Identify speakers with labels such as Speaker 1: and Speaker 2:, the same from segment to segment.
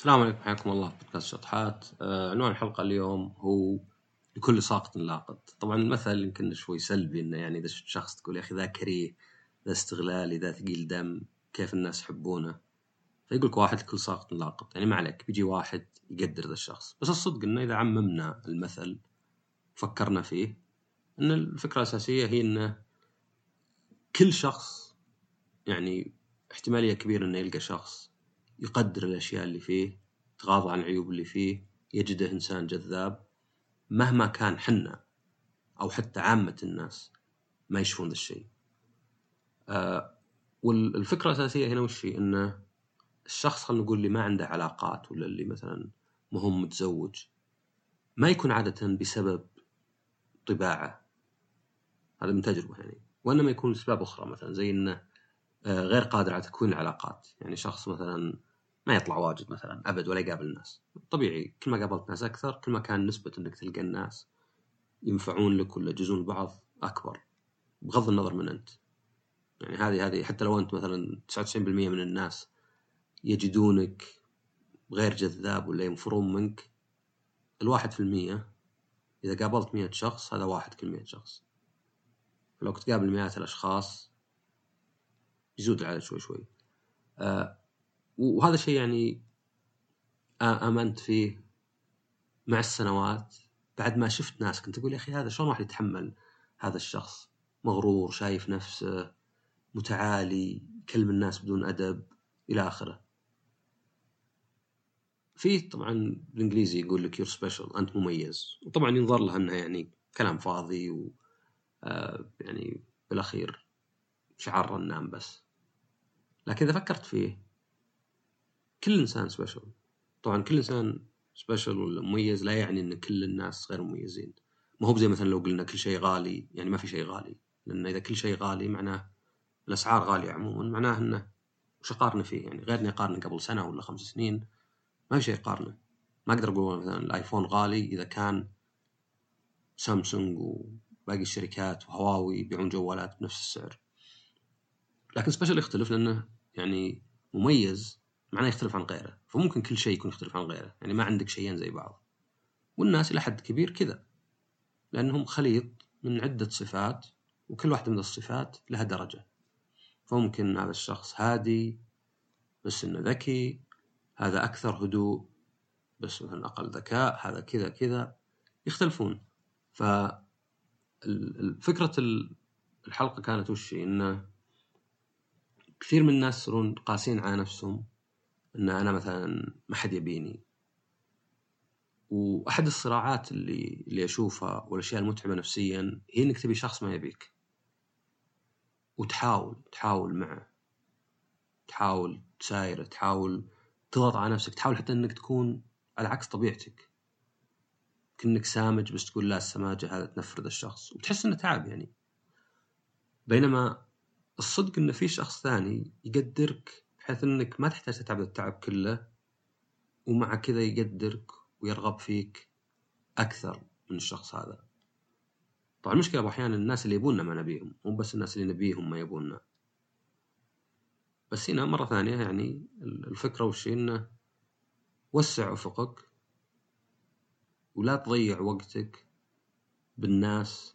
Speaker 1: السلام عليكم حياكم الله. في بودكاست شطحات آه، عنوان الحلقة اليوم هو لكل ساقط لاقط. طبعا المثل يمكن شوي سلبي إنه يعني إذا شفت شخص تقول يا أخي ذا كريه ذا استغلالي ذا ثقيل دم كيف الناس يحبونه؟ فيقول لك واحد لكل ساقط لاقط. يعني ما عليك بيجي واحد يقدر ذا الشخص. بس الصدق إنه إذا عممنا المثل فكرنا فيه إن الفكرة الأساسية هي إنه كل شخص يعني احتمالية كبيرة إنه يلقى شخص يقدر الأشياء اللي فيه يتغاضى عن العيوب اللي فيه يجده إنسان جذاب مهما كان حنا أو حتى عامة الناس ما يشوفون ذا الشيء. آه والفكرة الأساسية هنا وش إنه الشخص خلينا نقول اللي ما عنده علاقات ولا اللي مثلا مهم متزوج ما يكون عادة بسبب طباعه. هذا من تجربة يعني. وإنما يكون لأسباب أخرى مثلا زي إنه آه، غير قادر على تكوين العلاقات. يعني شخص مثلا ما يطلع واجد مثلا أبد ولا يقابل الناس. طبيعي كل ما قابلت ناس أكثر كل ما كان نسبة إنك تلقى الناس ينفعون لك ولا يجوزون بعض أكبر بغض النظر من أنت. يعني هذه هذه حتى لو أنت مثلا 99% من الناس يجدونك غير جذاب ولا ينفرون منك الواحد في المية إذا قابلت مئة شخص هذا واحد كل مئة شخص. لو كنت مئات الأشخاص يزود العدد شوي شوي. آه وهذا شيء يعني أمنت فيه مع السنوات بعد ما شفت ناس كنت أقول يا أخي هذا شلون راح يتحمل هذا الشخص؟ مغرور شايف نفسه متعالي يكلم الناس بدون أدب إلى آخره. في طبعا بالإنجليزي يقول لك you're special أنت مميز. وطبعا ينظر له إنه يعني كلام فاضي و آه يعني بالأخير شعار رنان بس. لكن إذا فكرت فيه كل إنسان special طبعا كل إنسان special ولا مميز لا يعني إن كل الناس غير مميزين. ما هو زي مثلا لو قلنا كل شيء غالي يعني ما في شيء غالي. لأن إذا كل شيء غالي معناه الأسعار غالية عموما معناه إنه وش أقارنه فيه؟ يعني غير اني اقارنه قبل سنة ولا خمس سنين ما في شيء اقارنه ما أقدر أقول مثلا الآيفون غالي إذا كان سامسونج وباقي الشركات وهواوي يبيعون جوالات بنفس السعر. لكن سبيشل يختلف لأنه يعني مميز معناه يختلف عن غيره. فممكن كل شيء يكون يختلف عن غيره. يعني ما عندك شيئين زي بعض. والناس إلى حد كبير كذا. لأنهم خليط من عدة صفات وكل واحدة من الصفات لها درجة. فممكن هذا الشخص هادي بس إنه ذكي هذا أكثر هدوء بس مثلا أقل ذكاء هذا كذا كذا. يختلفون. ف فكرة الحلقة كانت وش إنه كثير من الناس يصيرون قاسين على نفسهم. إن أنا مثلا ما حد يبيني. وأحد الصراعات اللي اللي أشوفها والأشياء المتعبة نفسيا هي إنك تبي شخص ما يبيك. وتحاول تحاول معه. تحاول تسايره تحاول تضغط على نفسك تحاول حتى إنك تكون على عكس طبيعتك. كأنك سامج بس تقول لا السماجة هذا تنفرد الشخص. وتحس إنه تعب يعني. بينما الصدق إنه في شخص ثاني يقدرك بحيث إنك ما تحتاج تتعب التعب كله ومع كذا يقدرك ويرغب فيك أكثر من الشخص هذا. طبعا المشكلة أحيانا الناس اللي يبوننا ما نبيهم مو بس الناس اللي نبيهم ما يبوننا. بس هنا مرة ثانية يعني الفكرة وش إنه وسع أفقك ولا تضيع وقتك بالناس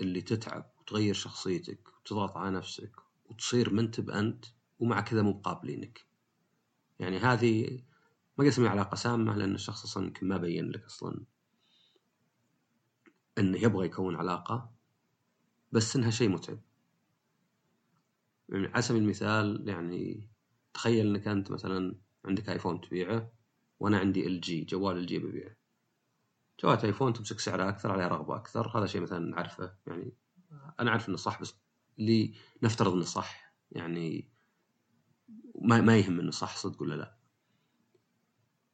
Speaker 1: اللي تتعب وتغير شخصيتك وتضغط على نفسك وتصير منت بأنت ومع كذا مو قابلينك يعني هذه ما اسميها علاقة سامة لأن الشخص أصلا يمكن ما بين لك أصلا أنه يبغى يكون علاقة بس أنها شيء متعب. يعني على سبيل المثال يعني تخيل أنك أنت مثلا عندك آيفون تبيعه وأنا عندي إل جي جوال إل جي ببيعه. جوال آيفون تمسك سعره أكثر عليه رغبة أكثر هذا شيء مثلا نعرفه. يعني أنا عارف إنه صح بس اللي نفترض إنه صح. يعني ما, ما يهم إنه صح صدق ولا لا.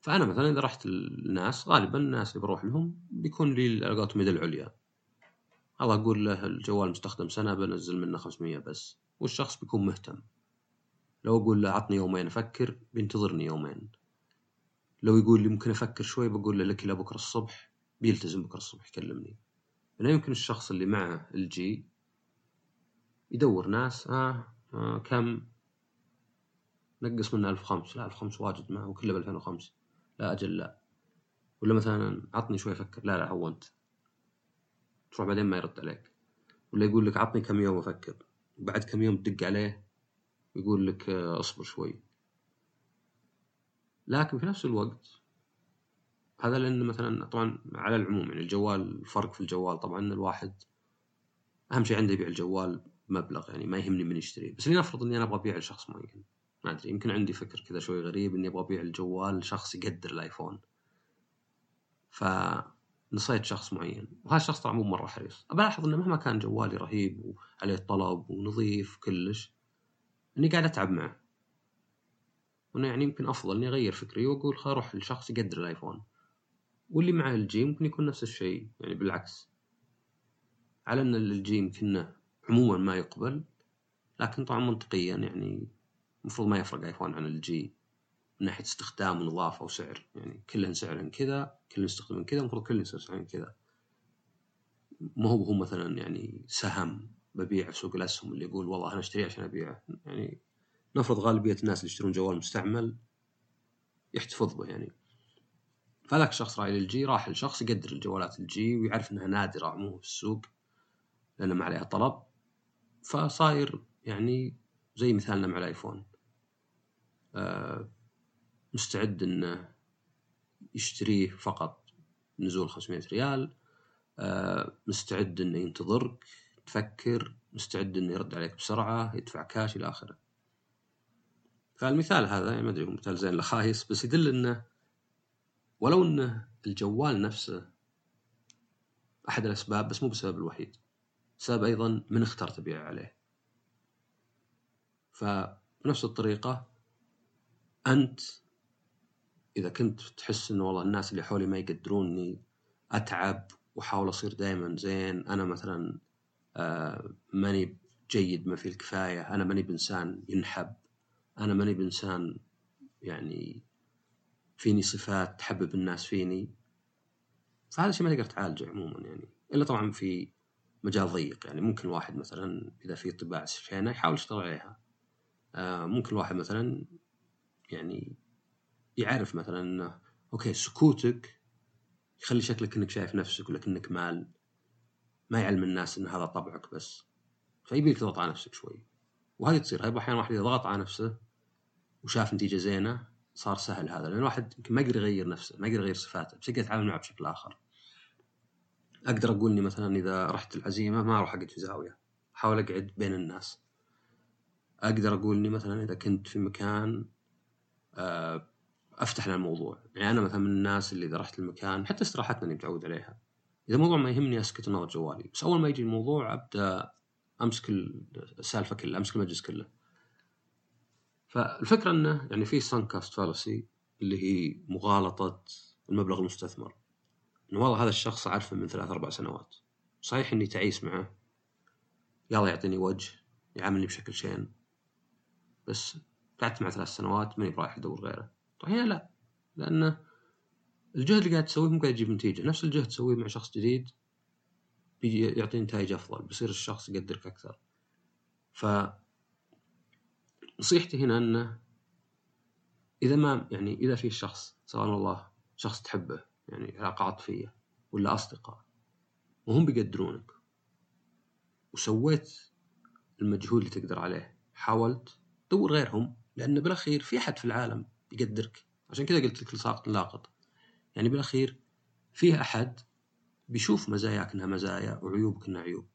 Speaker 1: فأنا مثلا إذا رحت الناس غالبا الناس اللي بروح لهم بيكون لي قولتهم يد العليا الله أقول له الجوال مستخدم سنة بنزل منه 500 بس والشخص بيكون مهتم. لو أقول له عطني يومين أفكر بينتظرني يومين. لو يقول لي ممكن أفكر شوي بقول له لك إلى بكرة الصبح بيلتزم بكرة الصبح يكلمني. لا يمكن الشخص اللي معه الجي يدور ناس آه, آه كم؟ نقص منه 1005 لا 1005 واجد ما هو كله ب 2005 لا أجل لا. ولا مثلا عطني شوي أفكر. لا لا هو انت تروح بعدين ما يرد عليك. ولا يقول لك عطني كم يوم أفكر. بعد كم يوم تدق عليه ويقول لك آه، اصبر شوي. لكن في نفس الوقت هذا لأن مثلا طبعا على العموم يعني الجوال الفرق في الجوال. طبعا الواحد أهم شيء عنده يبيع الجوال مبلغ يعني ما يهمني من يشتريه بس لنفرض إني أنا أبغى أبيع لشخص معين. ما أدري يمكن عندي فكر كذا شوي غريب إني أبغى أبيع الجوال لشخص يقدر الآيفون. فنصيت شخص معين وهذا الشخص طبعا مو مرة حريص. بلاحظ إنه مهما كان جوالي رهيب وعليه طلب ونظيف كلش إني قاعد أتعب معه. وإنه يعني يمكن أفضل إني أغير فكري وأقول خل أروح لشخص يقدر الآيفون. واللي معه الجي ممكن يكون نفس الشيء يعني بالعكس. على إن إل جي يمكن عموما ما يقبل لكن طبعا منطقيا يعني المفروض ما يفرق ايفون عن إل جي من ناحية استخدام ونظافه وسعر. يعني كلهن سعرهن كذا كلهن يستخدمون كذا المفروض كلهن سعرهن كذا. ما هو هو مثلا يعني سهم ببيع في سوق الأسهم اللي يقول والله أنا أشتريه عشان أبيعه. يعني نفرض غالبية الناس اللي يشترون جوال مستعمل يحتفظ به يعني. فذاك الشخص راعي إل جي راح لشخص يقدر الجوالات إل جي ويعرف إنها نادرة عموما في السوق لأن ما عليها طلب. فصاير يعني زي مثالنا مع الآيفون. مستعد إنه يشتريه فقط نزول 500 ريال. آه، مستعد إنه ينتظرك تفكر مستعد إنه يرد عليك بسرعة يدفع كاش إلى آخره. فالمثال هذا يعني ما أدري مثال زين ولا خايس بس يدل إنه ولو إنه الجوال نفسه أحد الأسباب بس مو بسبب الوحيد سبب أيضا من اخترت تبيع عليه. فبنفس الطريقة أنت إذا كنت تحس انه والله الناس اللي حولي ما يقدروني أتعب وأحاول أصير دائما زين أنا مثلا آه، ماني جيد ما فيه الكفاية أنا ماني بإنسان ينحب أنا ماني بإنسان يعني فيني صفات تحبب الناس فيني فهذا الشيء ما تقدر تعالجه عموما يعني. إلا طبعا في مجال ضيق يعني. ممكن واحد مثلا إذا في طباع شينة يحاول يشتغل عليها. آه ممكن واحد مثلا يعني يعرف مثلا إنه okay سكوتك يخلي شكلك إنك شايف نفسك ولا كانك مال ما يعلم الناس إن هذا طبعك بس. فيبيك تضغط على نفسك شوي. وهذه تصير. هاي أحيانا واحد إذا ضغط على نفسه وشاف نتيجة زينة صار سهل هذا لأن الواحد ما يقدر يغير نفسه ما يقدر يغير صفاته بس يقدر يتعامل معه بشكل آخر. أقدر أقول إني مثلا إذا رحت العزيمة ما أروح أقعد في زاوية أحاول أقعد بين الناس. أقدر أقول إني مثلا إذا كنت في مكان أفتح لنا الموضوع. يعني أنا مثلا من الناس اللي إذا رحت المكان حتى استراحتنا اللي متعود عليها إذا الموضوع ما يهمني أسكت ونظر جوالي. بس أول ما يجي الموضوع أبدأ أمسك السالفه كلها أمسك المجلس كله. فالفكرة إنه يعني في سانكاست فالسي اللي هي مغالطة المبلغ المستثمر. إنه والله هذا الشخص أعرفه من ثلاث أربع سنوات. صحيح إني تعيس معه. يلا يعطيني وجه يعاملني بشكل شين. بس قعدت معه ثلاث سنوات ماني برايح ادور غيره. هنا لا. لأنه الجهد اللي قاعد تسويه مو قاعد يجيب نتيجة. نفس الجهد تسويه مع شخص جديد بيجي يعطي نتائج أفضل. بيصير الشخص يقدرك أكثر. ف نصيحتي هنا انه إذا ما يعني إذا في شخص سواء والله شخص تحبه يعني علاقة عاطفية ولا أصدقاء وهم بيقدرونك وسويت المجهود اللي تقدر عليه حاولت دور غيرهم. لأن بالأخير في أحد في العالم يقدرك. عشان كذا قلت لك لساقط لاقط. يعني بالأخير فيه أحد بيشوف مزاياك انها مزايا وعيوبك انها عيوب.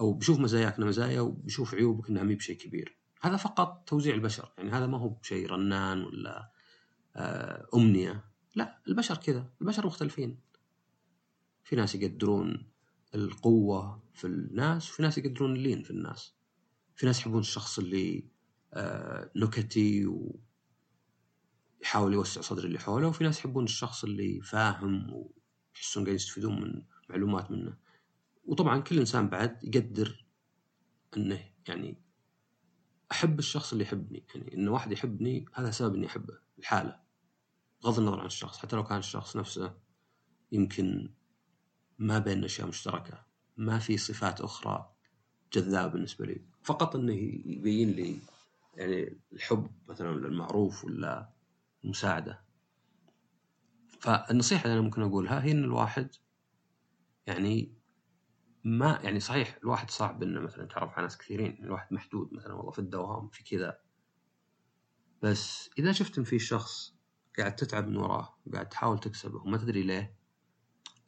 Speaker 1: أو بيشوف مزاياك انها مزايا وبيشوف عيوبك انها مي بشيء كبير. هذا فقط توزيع البشر. يعني هذا ما هو بشيء رنان ولا آه، أمنية. لا البشر كذا. البشر مختلفين. في ناس يقدرون القوة في الناس وفي ناس يقدرون اللين في الناس. في ناس يحبون الشخص اللي نكتي ويحاول يوسع صدر اللي حوله. وفي ناس يحبون الشخص اللي فاهم ويحسون قاعد يستفيدون من معلومات منه. وطبعا كل إنسان بعد يقدر إنه يعني أحب الشخص اللي يحبني. يعني إن واحد يحبني هذا سبب إني أحبه الحالة. بغض النظر عن الشخص حتى لو كان الشخص نفسه يمكن ما بين أشياء مشتركة ما في صفات أخرى جذابة بالنسبة لي. فقط إنه يبين لي يعني الحب مثلا للمعروف ولا المساعدة. فالنصيحة اللي أنا ممكن أقولها هي إن الواحد يعني ما يعني صحيح الواحد صعب إنه مثلا يتعرف على ناس كثيرين الواحد محدود مثلا والله في الدوام في كذا. بس إذا شفت إن في شخص قاعد تتعب من وراه وقاعد تحاول تكسبه وما تدري ليه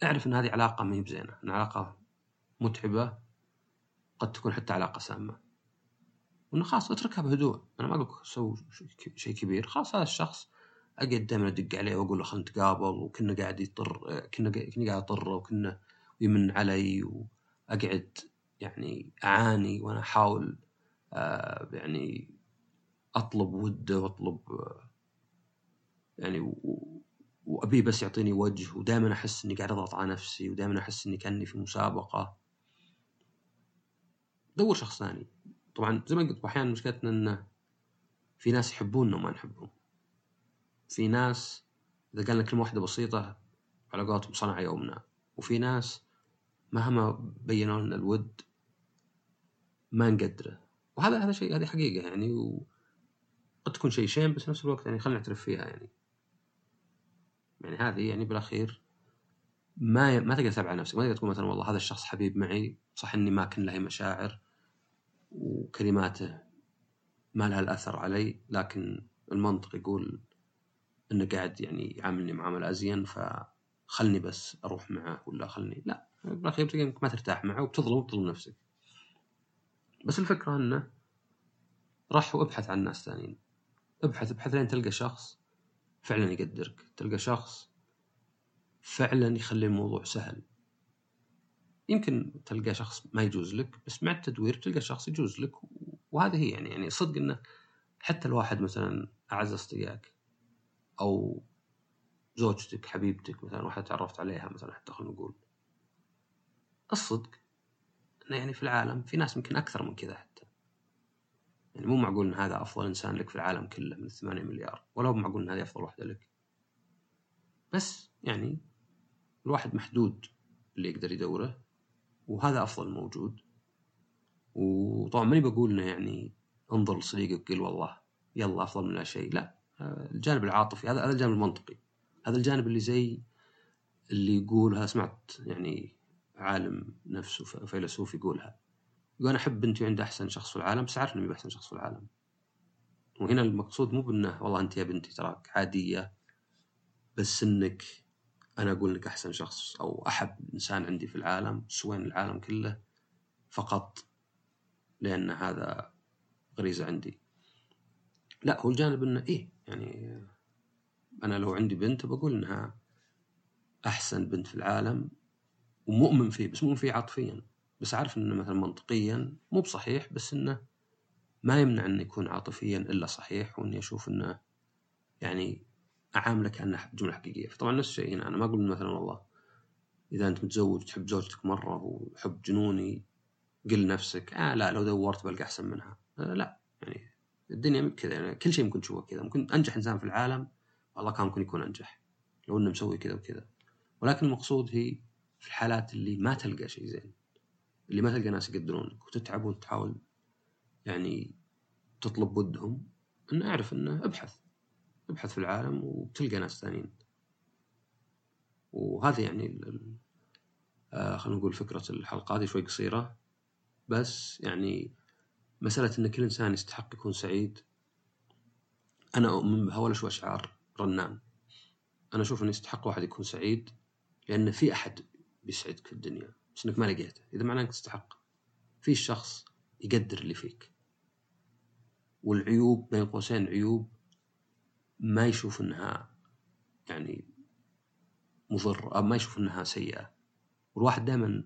Speaker 1: اعرف إن هذه علاقة ما هي بزينة إن علاقة متعبة قد تكون حتى علاقة سامة. وانه خلاص اتركها بهدوء. أنا ما أقول سوي شيء كبير. خلاص هذا الشخص اقعد دائما ادق عليه واقول له خلينا نتقابل وكنا قاعد يطر كنا كنا قاعد اطره وكنا يمن علي واقعد يعني اعاني وأنا احاول آه يعني اطلب وده واطلب آه يعني وابيه بس يعطيني وجه ودائما احس إني قاعد اضغط على نفسي ودائما احس إني كأني في مسابقة. دور شخص ثاني. طبعا زي ما قلت أحيانا مشكلتنا انه في ناس يحبوننا وما نحبهم. في ناس إذا قالنا كلمة واحدة بسيطة على قولتهم صنع يومنا. وفي ناس مهما بينوا لنا الود ما نقدره. وهذا هذا شيء هذه حقيقة يعني. وقد تكون شيء شين بس نفس الوقت يعني خلينا نعترف فيها يعني. يعني هذه يعني بالأخير ما ما تقدر تتابع نفسك. ما تقدر تقول مثلا والله هذا الشخص حبيب معي صح إني ما كان له مشاعر. وكلماته ما لها الأثر علي لكن المنطق يقول إنه قاعد يعني يعاملني معامله أزين فخلني بس أروح معه ولا خلني لا إنك ما ترتاح معه وبتظلم وبتظلم نفسك. بس الفكرة إنه راح وابحث عن ناس ثانيين. ابحث ابحث لين تلقى شخص فعلا يقدرك تلقى شخص فعلا يخلي الموضوع سهل. يمكن تلقى شخص ما يجوز لك بس مع التدوير تلقى شخص يجوز لك وهذه هي يعني يعني صدق إنه حتى الواحد مثلا أعز أصدقائك أو زوجتك حبيبتك مثلا واحدة تعرفت عليها مثلا حتى خلينا نقول. الصدق إنه يعني في العالم في ناس يمكن أكثر من كذا حتى. يعني مو معقول إن هذا أفضل إنسان لك في العالم كله من 8 مليار ولا هو معقول إن هذه أفضل واحدة لك. بس يعني الواحد محدود اللي يقدر يدوره. وهذا أفضل موجود. وطبعا ماني بقول إنه يعني انظر لصديقك وقل والله يلا أفضل من لا شيء. لا الجانب العاطفي هذا هذا الجانب المنطقي. هذا الجانب اللي زي اللي يقول هذا سمعت يعني عالم نفسه فيلسوف يقولها يقول أنا أحب بنتي عندها أحسن شخص في العالم بس عارف إني احسن شخص في العالم. وهنا المقصود مو بأنه والله أنت يا بنتي تراك عادية بس إنك أنا أقول لك أحسن شخص أو أحب إنسان عندي في العالم سوين العالم كله فقط لأن هذا غريزة عندي. لا هو الجانب إنه إيه يعني أنا لو عندي بنت بقول إنها أحسن بنت في العالم ومؤمن فيه بس مؤمن فيه عاطفيا بس عارف إنه مثلا منطقيا مو بصحيح بس إنه ما يمنع إنه يكون عاطفيا إلا صحيح وإني أشوف إنه يعني اعامله كأنها جملة حقيقية. فطبعا نفس الشيء هنا. أنا ما أقول مثلا والله إذا أنت متزوج تحب زوجتك مرة وحب جنوني قل نفسك آه لا لو دورت بلقى أحسن منها. آه لا يعني الدنيا كذا. يعني كل شيء ممكن تشوفه كذا. ممكن أنجح إنسان في العالم والله كان ممكن يكون أنجح. لو إنه مسوي كذا وكذا. ولكن المقصود هي في الحالات اللي ما تلقى شيء زين اللي ما تلقى ناس يقدرونك. وتتعب وتحاول يعني تطلب ودهم. انه أعرف أنه أبحث. ابحث في العالم وتلقى ناس ثانيين. وهذه يعني آه خلينا نقول فكرة الحلقة هذه شوي قصيرة. بس يعني مسألة أن كل إنسان يستحق يكون سعيد. أنا أؤمن بها ولا شو أشعار؟ رنان. أنا أشوف أنه يستحق واحد يكون سعيد لأن في أحد بيسعدك في الدنيا بس أنك ما لقيته. إذا معناه أنك تستحق. في شخص يقدر اللي فيك. والعيوب بين قوسين عيوب ما يشوف إنها يعني مضر أو ما يشوف إنها سيئة. والواحد دائما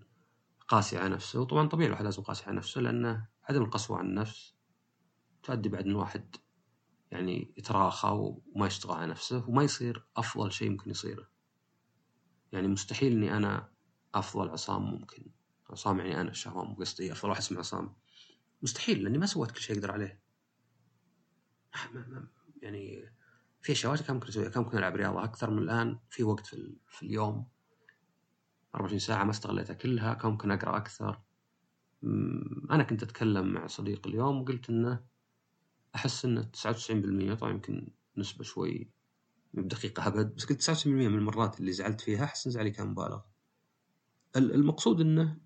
Speaker 1: قاسي على نفسه. وطبعا طبيعي الواحد لازم قاسي على نفسه لأنه عدم القسوة على النفس تؤدي بعد إن الواحد يعني يتراخى وما يشتغل على نفسه وما يصير أفضل شيء ممكن يصيره. يعني مستحيل إني أنا أفضل عصام ممكن. عصام يعني أنا الشهوان مو قصدي افضل واحد اسمه عصام. مستحيل لأني ما سويت كل شيء أقدر عليه. يعني في اشياء واجد كان ممكن أسويها؟ كان ممكن العب رياضة؟ أكثر من الآن في وقت في, في اليوم. 24 ساعة ما استغليتها كلها. كان ممكن أقرأ أكثر؟ أنا كنت أتكلم مع صديق اليوم وقلت إنه أحس ان 99% طبعا يمكن نسبة شوي مو بدقيقة أبد. بس قلت 99% من المرات اللي زعلت فيها أحس ان زعلي كان مبالغ المقصود إنه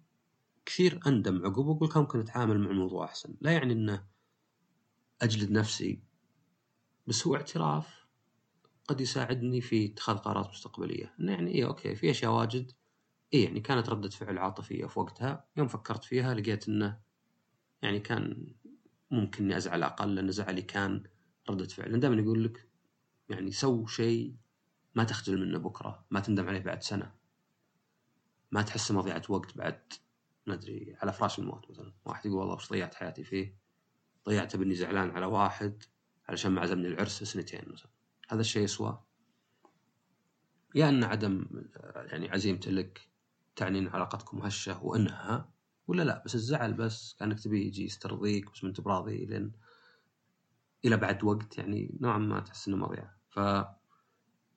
Speaker 1: كثير أندم عقب وأقول كان ممكن أتعامل مع الموضوع أحسن. لا يعني إنه أجلد نفسي بس هو اعتراف. قد يساعدني في اتخاذ قرارات مستقبلية. إنه يعني إيه okay في أشياء واجد. إيه يعني كانت ردة فعل عاطفية في وقتها. يوم فكرت فيها لقيت إنه يعني كان ممكن إني أزعل أقل لأن زعلي كان ردة فعل. دائما يقول لك يعني سو شيء ما تخجل منه بكرة ما تندم عليه بعد سنة. ما تحس مضيعة وقت بعد ما أدري على فراش الموت مثلا. واحد يقول والله وش ضيعت حياتي فيه؟ ضيعته بإني زعلان على واحد علشان ما عزمني العرس سنتين مثلا. هذا الشيء يسوى. يا أن عدم يعني عزيمته لك تعني أن علاقتكم هشة وأنها ولا لا؟ بس الزعل بس كأنك تبي يجي يسترضيك بس ما انت براضي لين إلى بعد وقت يعني نوعا ما تحس إنه مضيعه ف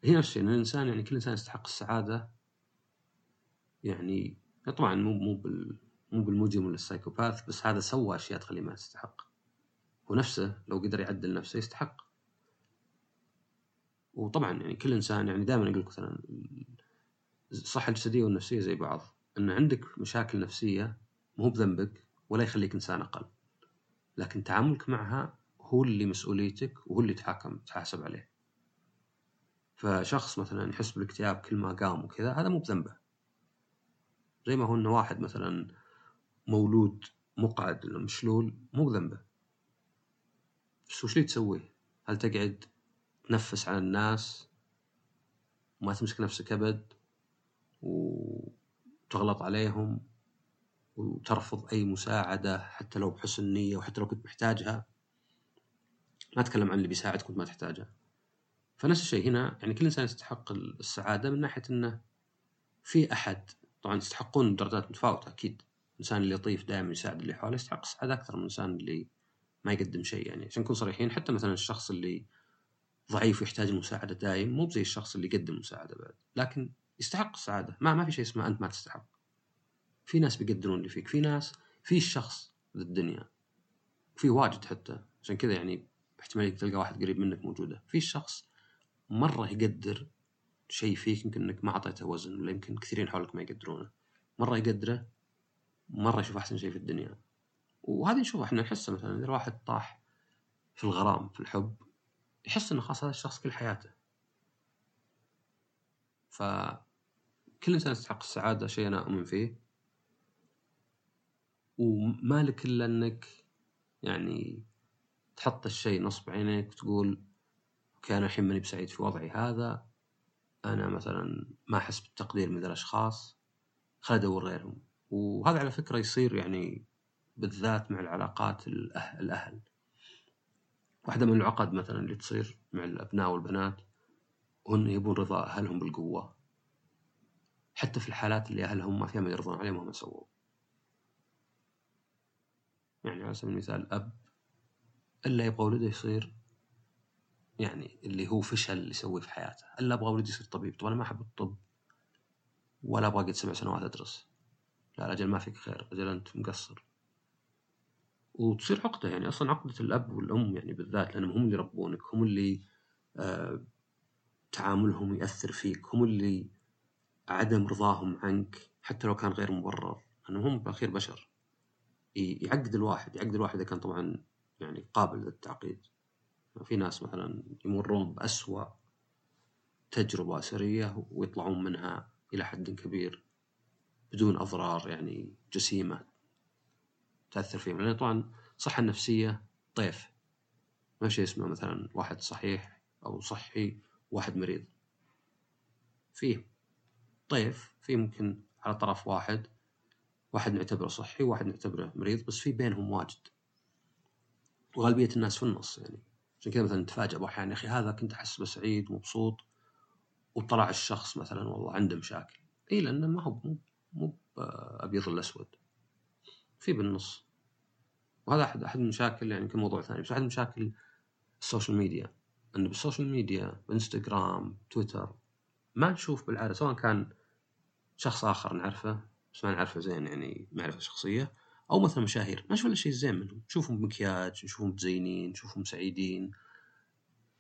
Speaker 1: هي نفس الشيء الإنسان يعني كل إنسان يستحق السعادة يعني طبعا مو مو بال مو بالمجرم ولا السايكوباث بس هذا سوى أشياء تخليه ما يستحق. ونفسه لو قدر يعدل نفسه يستحق. وطبعا يعني كل إنسان يعني دائما أقول لك مثلا الصحه الجسدية والنفسية زي بعض إن عندك مشاكل نفسية مو بذنبك ولا يخليك إنسان أقل لكن تعاملك معها هو اللي مسؤوليتك وهو اللي تحاكم تحاسب عليه. فشخص مثلا يحس بالاكتئاب كل ما قام وكذا هذا مو بذنبه. زي ما هو انه واحد مثلا مولود مقعد مشلول مو بذنبه. بس وش اللي تسوي؟ هل تقعد تنفس على الناس وما تمسك نفسك أبد وتغلط عليهم وترفض أي مساعدة حتى لو بحسن نيه وحتى لو كنت محتاجها. ما أتكلم عن اللي بيساعدك وأنت ما تحتاجه. فنفس الشيء هنا يعني كل إنسان يستحق السعادة من ناحية إنه في أحد. طبعا يستحقون درجات متفاوتة أكيد. الانسان اللي لطيف دائما يساعد اللي حوله يستحق السعادة أكثر من الانسان اللي ما يقدم شيء يعني. عشان نكون صريحين حتى مثلا الشخص اللي ضعيف ويحتاج المساعده دايم مو زي الشخص اللي يقدم مساعدة بعد. لكن يستحق السعادة. ما ما في شيء اسمه أنت ما تستحق. في ناس بيقدرون اللي فيك. في ناس في الشخص للدنيا في واجد حتى. عشان كذا يعني احتماليه تلقى واحد قريب منك موجودة. في شخص مرة يقدر شيء فيك يمكن إنك ما أعطيته وزن ولا يمكن كثيرين حولك ما يقدرونه. مرة يقدره مرة يشوف أحسن شيء في الدنيا. وهذه نشوفها إحنا نحسه مثلا إذا واحد طاح في الغرام في الحب يحس إنه خلاص هذا الشخص كل حياته. فكل إنسان يستحق السعادة شيء أنا أؤمن فيه. وما لك إلا إنك يعني تحط الشيء نصب عينيك وتقول okay أنا الحين ماني بسعيد في وضعي هذا. أنا مثلا ما أحس بالتقدير من ذا الأشخاص. خليني أدور غيرهم. وهذا على فكرة يصير يعني بالذات مع العلاقات الأهل, الأهل. واحدة من العقد مثلا اللي تصير مع الأبناء والبنات هن يبون رضا أهلهم بالقوة. حتى في الحالات اللي أهلهم ما فيها ما يرضون عليهم وما سووا يعني على سبيل المثال أب إلا يبغى ولده يصير يعني اللي هو فشل يسويه في حياته. إلا أبغى ولدي يصير طبيب. طب أنا ما أحب الطب ولا أبغى قد سبع سنوات أدرس. لا أجل ما فيك خير. أجل أنت مقصر. وتصير عقدة يعني أصلا عقدة الأب والأم يعني بالذات لأنهم هم اللي يربونك هم اللي آه تعاملهم يأثر فيك هم اللي عدم رضاهم عنك حتى لو كان غير مبرر لأنهم هم بالأخير بشر. يعقد الواحد يعقد الواحد إذا كان طبعا يعني قابل للتعقيد. في ناس مثلا يمرون بأسوأ تجربة أسرية ويطلعون منها إلى حد كبير بدون أضرار يعني جسيمة. تأثر فيهم لأن طبعا الصحة النفسية طيف. ما شيء اسمه مثلا واحد صحيح أو صحي واحد مريض. فيه طيف في ممكن على طرف واحد واحد نعتبره صحي وواحد نعتبره مريض بس في بينهم واجد. وغالبية الناس في النص يعني. عشان كذا مثلا تفاجأ أحيانا يا أخي هذا كنت أحس سعيد ومبسوط وطلع الشخص مثلا والله عنده مشاكل. اي لأنه ما هو مو مو أبيض الاسود في بالنص. وهذا احد أحد المشاكل يعني يمكن موضوع ثاني بس أحد مشاكل ال social media. انه بال social media بإنستغرام تويتر ما نشوف بالعادة سواء كان شخص آخر نعرفه بس ما نعرفه زين يعني معرفه شخصية أو مثلا مشاهير. ما نشوف إلا شيء زين منهم. نشوفهم بمكياج نشوفهم متزينين نشوفهم سعيدين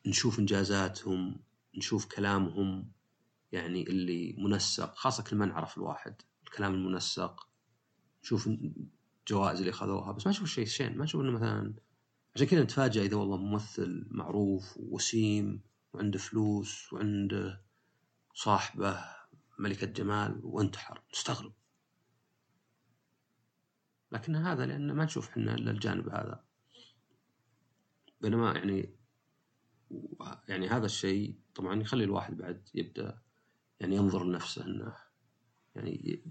Speaker 1: نشوف إنجازاتهم نشوف كلامهم يعني اللي منسق خاصة كل ما نعرف الواحد الكلام المنسق نشوف الجوائز اللي اخذوها بس ما نشوف شيء شين ما نشوف إنه مثلا عشان كذا نتفاجئ إذا والله ممثل معروف ووسيم وعنده فلوس وعنده صاحبه ملكة جمال وانتحر نستغرب لكن هذا لأن ما نشوف إحنا إلا الجانب هذا. بينما يعني يعني هذا الشيء طبعا يخلي الواحد بعد يبدأ يعني ينظر لنفسه إنه يعني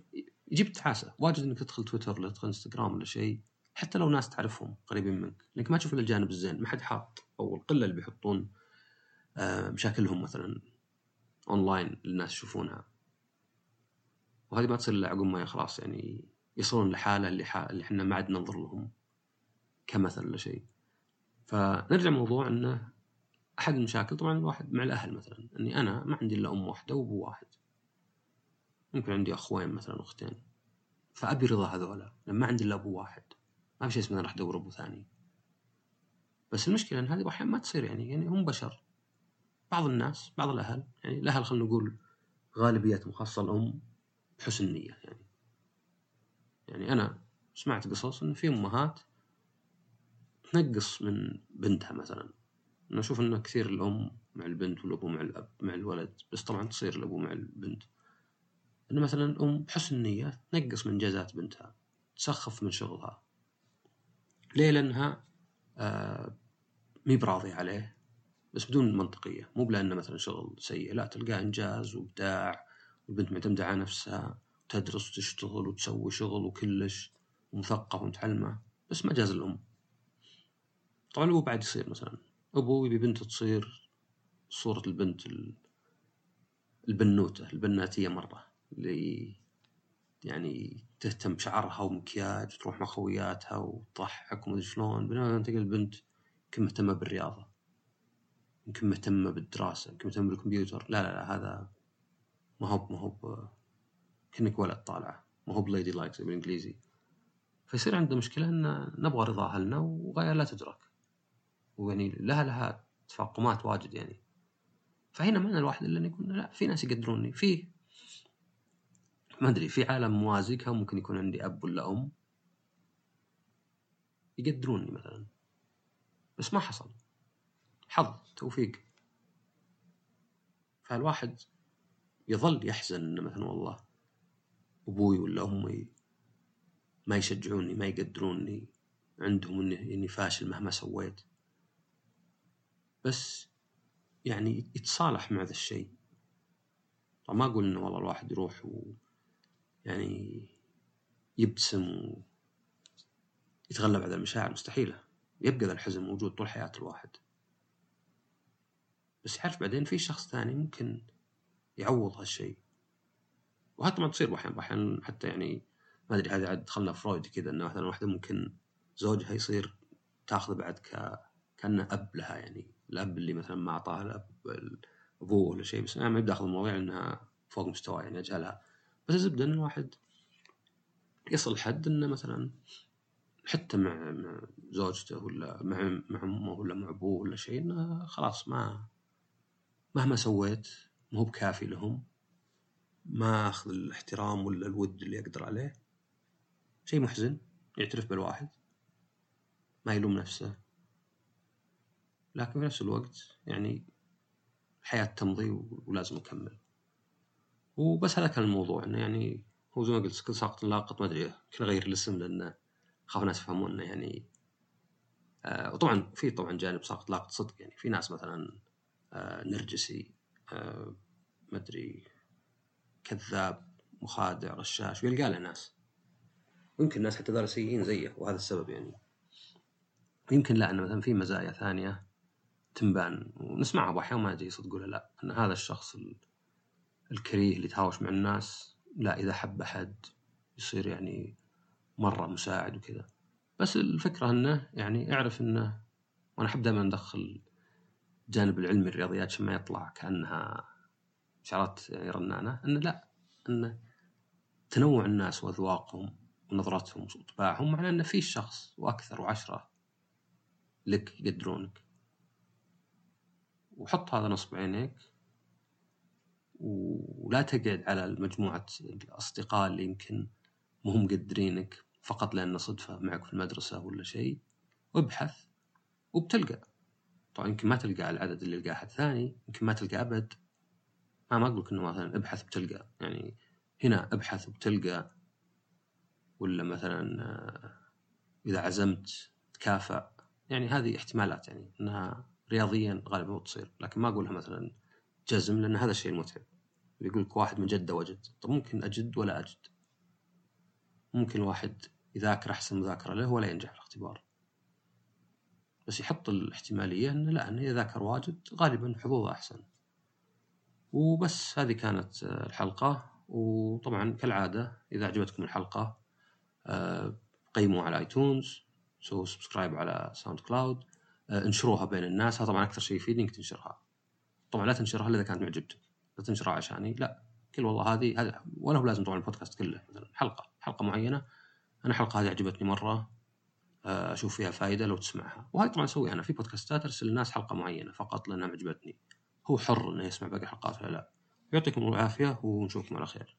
Speaker 1: يجيب تعاسة واجد إنك تدخل تويتر ولا تدخل إنستغرام ولا شيء. حتى لو ناس تعرفهم قريبين منك. لأنك ما تشوف إلا الجانب الزين. ما حد حاط أو القلة اللي بيحطون آه، مشاكلهم مثلا اونلاين للناس يشوفونها. وهذه ما تصير إلا عقب ما خلاص يعني يصلون لحالة اللي. اللي إحنا ما عاد ننظر لهم كمثل ولا شيء. فنرجع موضوع إنه أحد المشاكل. طبعا الواحد مع الأهل مثلا. إني أنا ما عندي إلا أم واحدة وأبو واحد. ممكن عندي أخوين مثلا أختين. فأبي رضا هذولا. لما ما عندي الا ابو واحد. ما في شيء اسمه راح أدور أبو ثاني. بس المشكلة إن هذه أحيانا ما تصير يعني. يعني هم بشر. بعض الناس بعض الأهل. يعني الأهل خلينا نقول غالبيتهم خاصة الأم بحسن نيه يعني. يعني أنا سمعت قصص إن في أمهات تنقص من بنتها مثلا. أنا أشوف انه كثير الأم مع البنت والأبو مع الأب مع الولد. بس طبعا تصير الأبو مع البنت. إنه مثلا الام بحسن نيه تنقص من انجازات بنتها تسخف من شغلها. ليه؟ لأنها آه مي براضية عليه بس بدون منطقية. مو بلأنه مثلا شغل سيء لا تلقاه إنجاز وإبداع والبنت معتمدة على نفسها وتدرس وتشتغل وتسوي شغل وكلش ومثقفة ومتعلمة بس ما جاز الأم. طبعا الأبو بعد يصير مثلا. أبو يبي بنته تصير صورة البنت البنوتة البناتية مرة. اللي يعني تهتم بشعرها ومكياج وتروح مع خوياتها وتضحك ومدري شلون. بينما تلقى البنت يمكن مهتمة بالرياضة يمكن مهتمة بالدراسة يمكن مهتمة بالكمبيوتر. لا لا لا هذا ما هو ما هو كأنك ولد طالعة ما هو بليدي لايك بالإنجليزي. فيصير عنده مشكلة أن نبغى رضا أهلنا وغاية لا تدرك. ويعني لها لها تفاقمات واجد يعني. فهنا معنى الواحد اللي يقول لا في ناس يقدروني في ما أدري في عالم موازي كان ممكن يكون عندي أب ولا أم. يقدروني مثلا. بس ما حصل. حظ توفيق. فالواحد يظل يحزن إنه مثلا والله أبوي ولا أمي ما يشجعوني ما يقدروني عندهم اني إني فاشل مهما سويت. بس يعني يتصالح مع ذا الشيء. ما أقول إنه والله الواحد يروح و يعني يبتسم ويتغلب على المشاعر مستحيلة. يبقى ذا الحزن موجود طول حياة الواحد. بس يعرف بعدين في شخص ثاني ممكن يعوض هالشيء. وهذا ما تصير أحيانا أحيانا حتى يعني ما أدري هذه عاد دخلنا فرويد كذا إنه مثلا واحدة ممكن زوجها يصير تاخذه بعد ك كأنه أب لها يعني. الأب اللي مثلا ما أعطاها الأب أبوه ولا شيء بس أنا ما بدي المواضيع إنها فوق مستوى يعني أجهلها. بس الزبده إن الواحد يصل حد إنه مثلا حتى مع زوجته ولا مع مع أمه ولا مع أبوه ولا شيء إنه خلاص ما مهما سويت مو بكافي لهم ما أخذ الاحترام ولا الود اللي أقدر عليه شيء محزن يعترف بالواحد ما يلوم نفسه. لكن في نفس الوقت يعني الحياة تمضي ولازم أكمل. وبس هذا كان الموضوع إنه يعني هو زي ما قلت كل ساقط لاقط ما أدري يمكن اغير الاسم لأن خاف الناس يفهمون يعني آه وطبعا في طبعا جانب ساقط لاقط صدق يعني في ناس مثلا آه نرجسي آه ما أدري كذاب مخادع رشاش ويلقى له ناس. ويمكن الناس حتى ذولا سيئين زيه وهذا السبب يعني. يمكن لا إنه مثلا في مزايا ثانية تنبان ونسمعها أحيانا ما أدري صدق ولا لا إن هذا الشخص الكريه اللي يتهاوش مع الناس لا إذا حب أحد يصير يعني مرة مساعد وكذا. بس الفكرة أنه يعني أعرف أنه وأنا أحب دائما أدخل الجانب العلمي الرياضيات عشان ما يطلع كأنها إشارات يعني رنانة. أنه لا أنه تنوع الناس وأذواقهم ونظرتهم وطباعهم معناه ان في شخص وأكثر وعشرة لك يقدرونك. وحط هذا نصب عينيك ولا تقعد على مجموعة الأصدقاء اللي يمكن مهم مقدرينك فقط لأن صدفة معك في المدرسة ولا شيء وابحث وبتلقى. طبعا يمكن ما تلقى على العدد اللي يلقاه أحد ثاني يمكن ما تلقى أبد. ما ما أقول لك إنه مثلا ابحث بتلقى. يعني هنا ابحث وبتلقى ولا مثلا آه، إذا عزمت تكافأ. يعني هذه احتمالات يعني إنها رياضيا غالبا تصير لكن ما أقولها مثلا جزم لأن هذا الشيء المتعب يقول لك واحد من جدة وجد. طب ممكن أجد ولا أجد؟ ممكن الواحد يذاكر أحسن مذاكرة له ولا ينجح في الاختبار. بس يحط الاحتمالية إنه لا إنه اذا ذاكر واجد غالبا حظوظه أحسن. وبس هذه كانت الحلقة. وطبعا كالعادة إذا عجبتكم الحلقة آه، قيموا على iTunes سووا subscribe على SoundCloud آه، انشروها بين الناس. هذا طبعا أكثر شيء يفيد إنك تنشرها. طبعا لا تنشرها الا اذا كانت معجبتك. لا تنشرها عشاني. لا كل والله هذه هذه ولا هو لازم طبعا البودكاست كله. مثلا حلقة حلقة معينة. أنا الحلقة هذه عجبتني مرة. آه، أشوف فيها فائده لو تسمعها. وهذه طبعا أسويها أنا. في بودكاستات أرسل الناس حلقة معينة فقط لأنها عجبتني. هو حر إنه يسمع باقي الحلقات ولا لا. يعطيكم العافية ونشوفكم على خير.